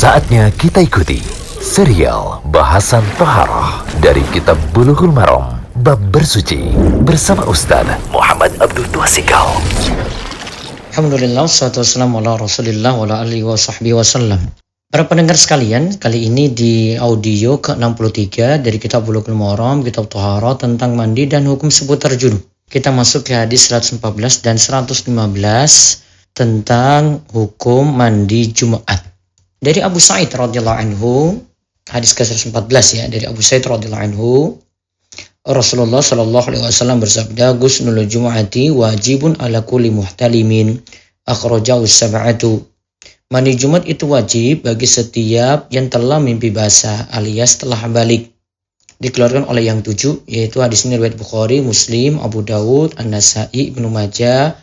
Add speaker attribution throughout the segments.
Speaker 1: Saatnya kita ikuti serial bahasan Toharoh dari Kitab Bulughul Maram Bab Bersuci bersama Ustaz Muhammad Abdul Tuasikal.
Speaker 2: Alhamdulillah, wassalatu wassalamu ala rasulillah wa wa sahbihi wasallam. Para pendengar sekalian, kali ini di audio ke-63 dari kitab Bulughul Maram, kitab Toharoh tentang mandi dan hukum seputar junub. Kita masuk ke hadis 114 dan 115 tentang hukum mandi Jumat. Dari Abu Sa'id radhiyallahu anhu, hadis ke-114 ya, dari Abu Sa'id radhiyallahu anhu, Rasulullah Shallallahu alaihi wasallam bersabda, "Ghusnul Jum'ati wajibun ala kulli muhtalimin." Akhrajahu sab'atu. Mandi Jumat itu wajib bagi setiap yang telah mimpi basah alias telah balik. Dikeluarkan oleh yang tujuh, yaitu hadis ini riwayat Bukhari, Muslim, Abu Dawud, An-Nasai, Ibnu Majah,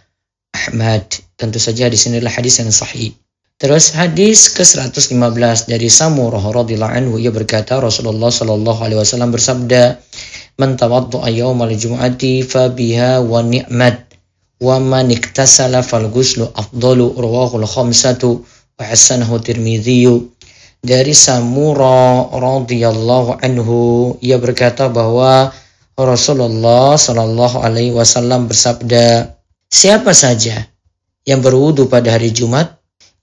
Speaker 2: Ahmad. Tentu saja di sinilah hadis yang sahih. Terus hadis ke-115 dari Samurah radhiyallahu anhu ia berkata Rasulullah sallallahu alaihi wasallam bersabda, "Man tawadda'a yawmal jum'ati fa biha wa ni'mat wa man iktasala fal ghuslu afdalu rawahul khamsatu wa hasanahu Tirmidzi." Dari Samura radhiyallahu anhu ia berkata bahwa Rasulullah sallallahu alaihi wasallam bersabda, "Siapa saja yang berwudu pada hari Jumat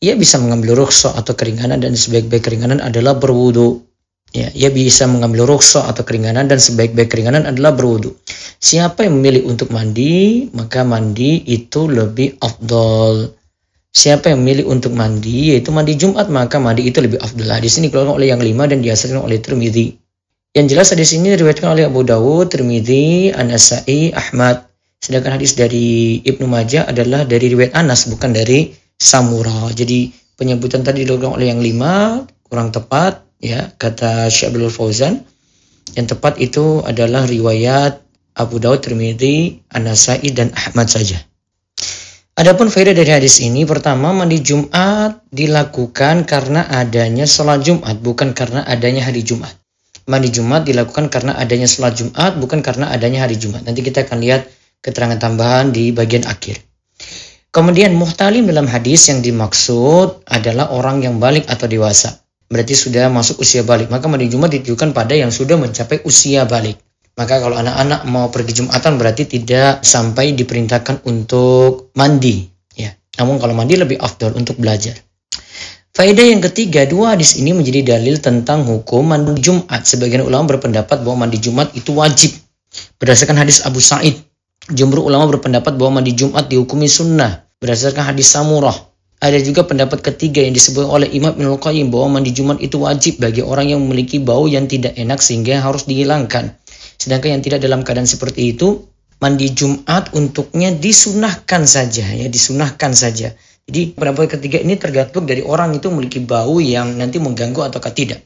Speaker 2: ia bisa mengambil rukhsah atau keringanan dan sebaik-baik keringanan adalah berwudu. Ya, ia bisa mengambil rukhsah atau keringanan dan sebaik-baik keringanan adalah berwudu. Siapa yang memilih untuk mandi, maka mandi itu lebih afdol. Siapa yang memilih untuk mandi, yaitu mandi Jumat, maka mandi itu lebih afdol. Di sini keluar oleh yang lima dan dihasilkan oleh Tirmidzi. Yang jelas di sini diriwayatkan oleh Abu Dawud, Tirmidzi, An-Nasai, Ahmad. Sedangkan hadis dari Ibnu Majah adalah dari riwayat Anas, bukan dari Samura. Jadi penyebutan tadi dilakukan oleh yang lima kurang tepat ya kata Syekh Abdul Fauzan. Yang tepat itu adalah riwayat Abu Daud, Tirmidzi, An-Nasai dan Ahmad saja. Adapun faedah dari hadis ini pertama mandi Jumat dilakukan karena adanya sholat Jumat bukan karena adanya hari Jumat. Mandi Jumat dilakukan karena adanya sholat Jumat bukan karena adanya hari Jumat. Nanti kita akan lihat keterangan tambahan di bagian akhir. Kemudian muhtalim dalam hadis yang dimaksud adalah orang yang balik atau dewasa. Berarti sudah masuk usia balik. Maka mandi Jumat ditujukan pada yang sudah mencapai usia balik. Maka kalau anak-anak mau pergi Jumatan berarti tidak sampai diperintahkan untuk mandi. Ya. Namun kalau mandi lebih afdol untuk belajar. Faedah yang ketiga, dua hadis ini menjadi dalil tentang hukum mandi Jumat. Sebagian ulama berpendapat bahwa mandi Jumat itu wajib. Berdasarkan hadis Abu Sa'id, jumhur ulama berpendapat bahwa mandi Jumat dihukumi sunnah berdasarkan hadis Samurah. Ada juga pendapat ketiga yang disebut oleh Imam Ibnu Qayyim bahwa mandi Jumat itu wajib bagi orang yang memiliki bau yang tidak enak sehingga harus dihilangkan. Sedangkan yang tidak dalam keadaan seperti itu, mandi Jumat untuknya disunahkan saja ya, disunahkan saja. Jadi pendapat ketiga ini tergantung dari orang itu memiliki bau yang nanti mengganggu ataukah tidak.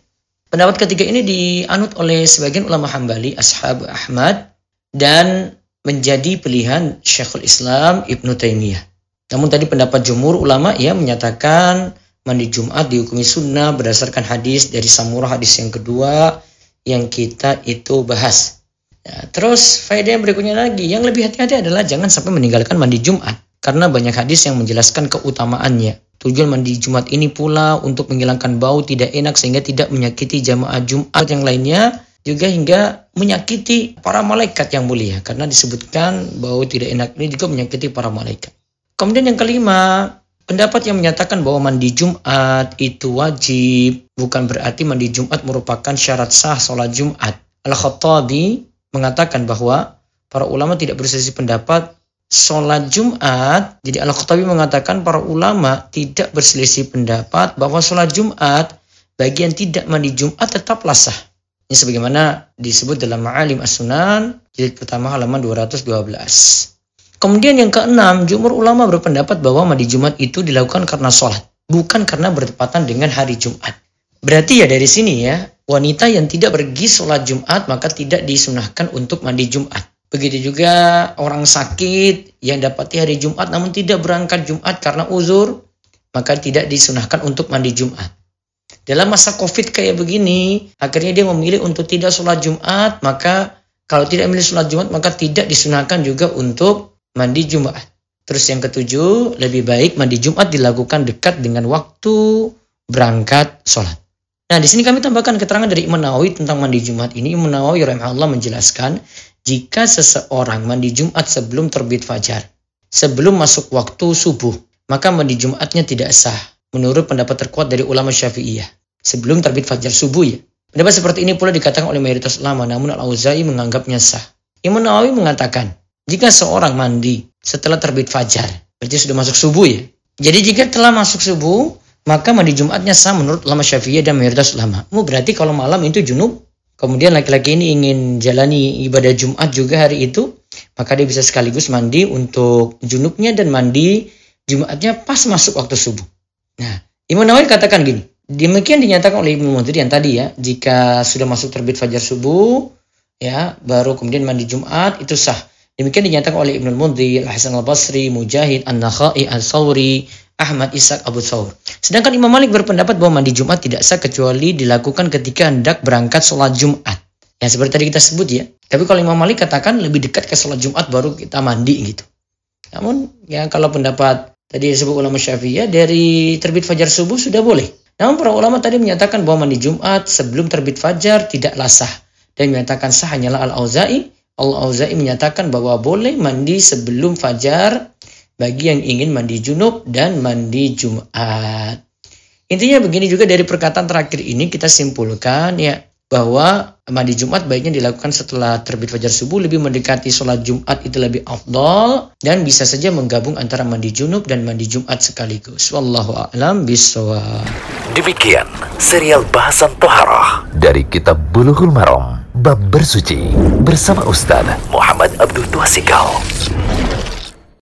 Speaker 2: Pendapat ketiga ini dianut oleh sebagian ulama Hambali, Ashab Ahmad, dan menjadi pilihan Syekhul Islam Ibnu Taimiyah. Namun tadi pendapat jumhur ulama ya menyatakan mandi Jumat dihukumi sunnah berdasarkan hadis dari Samurah hadis yang kedua yang kita itu bahas. Ya, terus faedah yang berikutnya lagi yang lebih hati-hati adalah jangan sampai meninggalkan mandi Jumat karena banyak hadis yang menjelaskan keutamaannya. Tujuan mandi Jumat ini pula untuk menghilangkan bau tidak enak sehingga tidak menyakiti jamaah Jumat yang lainnya juga hingga menyakiti para malaikat yang mulia karena disebutkan bau tidak enak ini juga menyakiti para malaikat. Kemudian yang kelima, pendapat yang menyatakan bahwa mandi Jumat itu wajib, bukan berarti mandi Jumat merupakan syarat sah sholat Jumat. Al-Khattabi mengatakan bahwa para ulama tidak berselisih pendapat sholat Jumat. Jadi Al-Khattabi mengatakan para ulama tidak berselisih pendapat bahwa sholat Jumat bagi yang tidak mandi Jumat tetaplah sah. Ini sebagaimana disebut dalam Ma'alim As-Sunan jilid pertama halaman 212. Kemudian yang keenam, jumhur ulama berpendapat bahwa mandi Jumat itu dilakukan karena sholat, bukan karena bertepatan dengan hari Jumat. Berarti ya dari sini ya, wanita yang tidak pergi sholat Jumat maka tidak disunahkan untuk mandi Jumat. Begitu juga orang sakit yang dapati hari Jumat namun tidak berangkat Jumat karena uzur, maka tidak disunahkan untuk mandi Jumat. Dalam masa COVID kayak begini, akhirnya dia memilih untuk tidak sholat Jumat, maka kalau tidak memilih sholat Jumat, maka tidak disunahkan juga untuk mandi Jumat. Terus yang ketujuh, lebih baik mandi Jumat dilakukan dekat dengan waktu berangkat sholat. Nah, di sini kami tambahkan keterangan dari Imam Nawawi tentang mandi Jumat ini. Imam Nawawi rahimahullah menjelaskan jika seseorang mandi Jumat sebelum terbit fajar, sebelum masuk waktu subuh, maka mandi Jumatnya tidak sah. Menurut pendapat terkuat dari ulama Syafi'iyah. Sebelum terbit fajar subuh ya. Pendapat seperti ini pula dikatakan oleh mayoritas ulama, namun Al-Auza'i menganggapnya sah. Imam Nawawi mengatakan, jika seorang mandi setelah terbit fajar, berarti sudah masuk subuh ya. Jadi jika telah masuk subuh, maka mandi Jumatnya sah menurut ulama Syafi'iyah dan mayoritas ulama. Mu berarti kalau malam itu junub, kemudian laki-laki ini ingin jalani ibadah Jumat juga hari itu, maka dia bisa sekaligus mandi untuk junubnya dan mandi Jumatnya pas masuk waktu subuh. Nah, Imam Nawawi katakan gini, demikian dinyatakan oleh Ibnu Munzir yang tadi ya, jika sudah masuk terbit fajar subuh, ya baru kemudian mandi Jumat itu sah. Demikian dinyatakan oleh Ibnu Munzir, Hasan al-Basri, Mujahid, An-Nakhai, Al-Sauri, Ahmad Ishaq Abu Thawr. Sedangkan Imam Malik berpendapat bahwa mandi Jumat tidak sah kecuali dilakukan ketika hendak berangkat sholat Jumat. Ya seperti tadi kita sebut ya. Tapi kalau Imam Malik katakan lebih dekat ke sholat Jumat baru kita mandi gitu. Namun ya kalau pendapat tadi disebut ulama Syafi'iyah dari terbit fajar subuh sudah boleh. Namun para ulama tadi menyatakan bahwa mandi Jumat sebelum terbit fajar tidaklah sah dan menyatakan sah hanyalah Al-Auza'i. Al-Auza'i menyatakan bahwa boleh mandi sebelum fajar bagi yang ingin mandi junub dan mandi Jumat. Intinya begini juga dari perkataan terakhir ini kita simpulkan ya bahwa mandi Jumat baiknya dilakukan setelah terbit fajar subuh lebih mendekati sholat Jumat itu lebih afdol dan bisa saja menggabung antara mandi junub dan mandi Jumat sekaligus. Wallahu a'lam bishawab.
Speaker 1: Demikian serial bahasan toharah dari kitab Bulughul Maram bab bersuci bersama Ustaz Muhammad Abdul Tuasikal.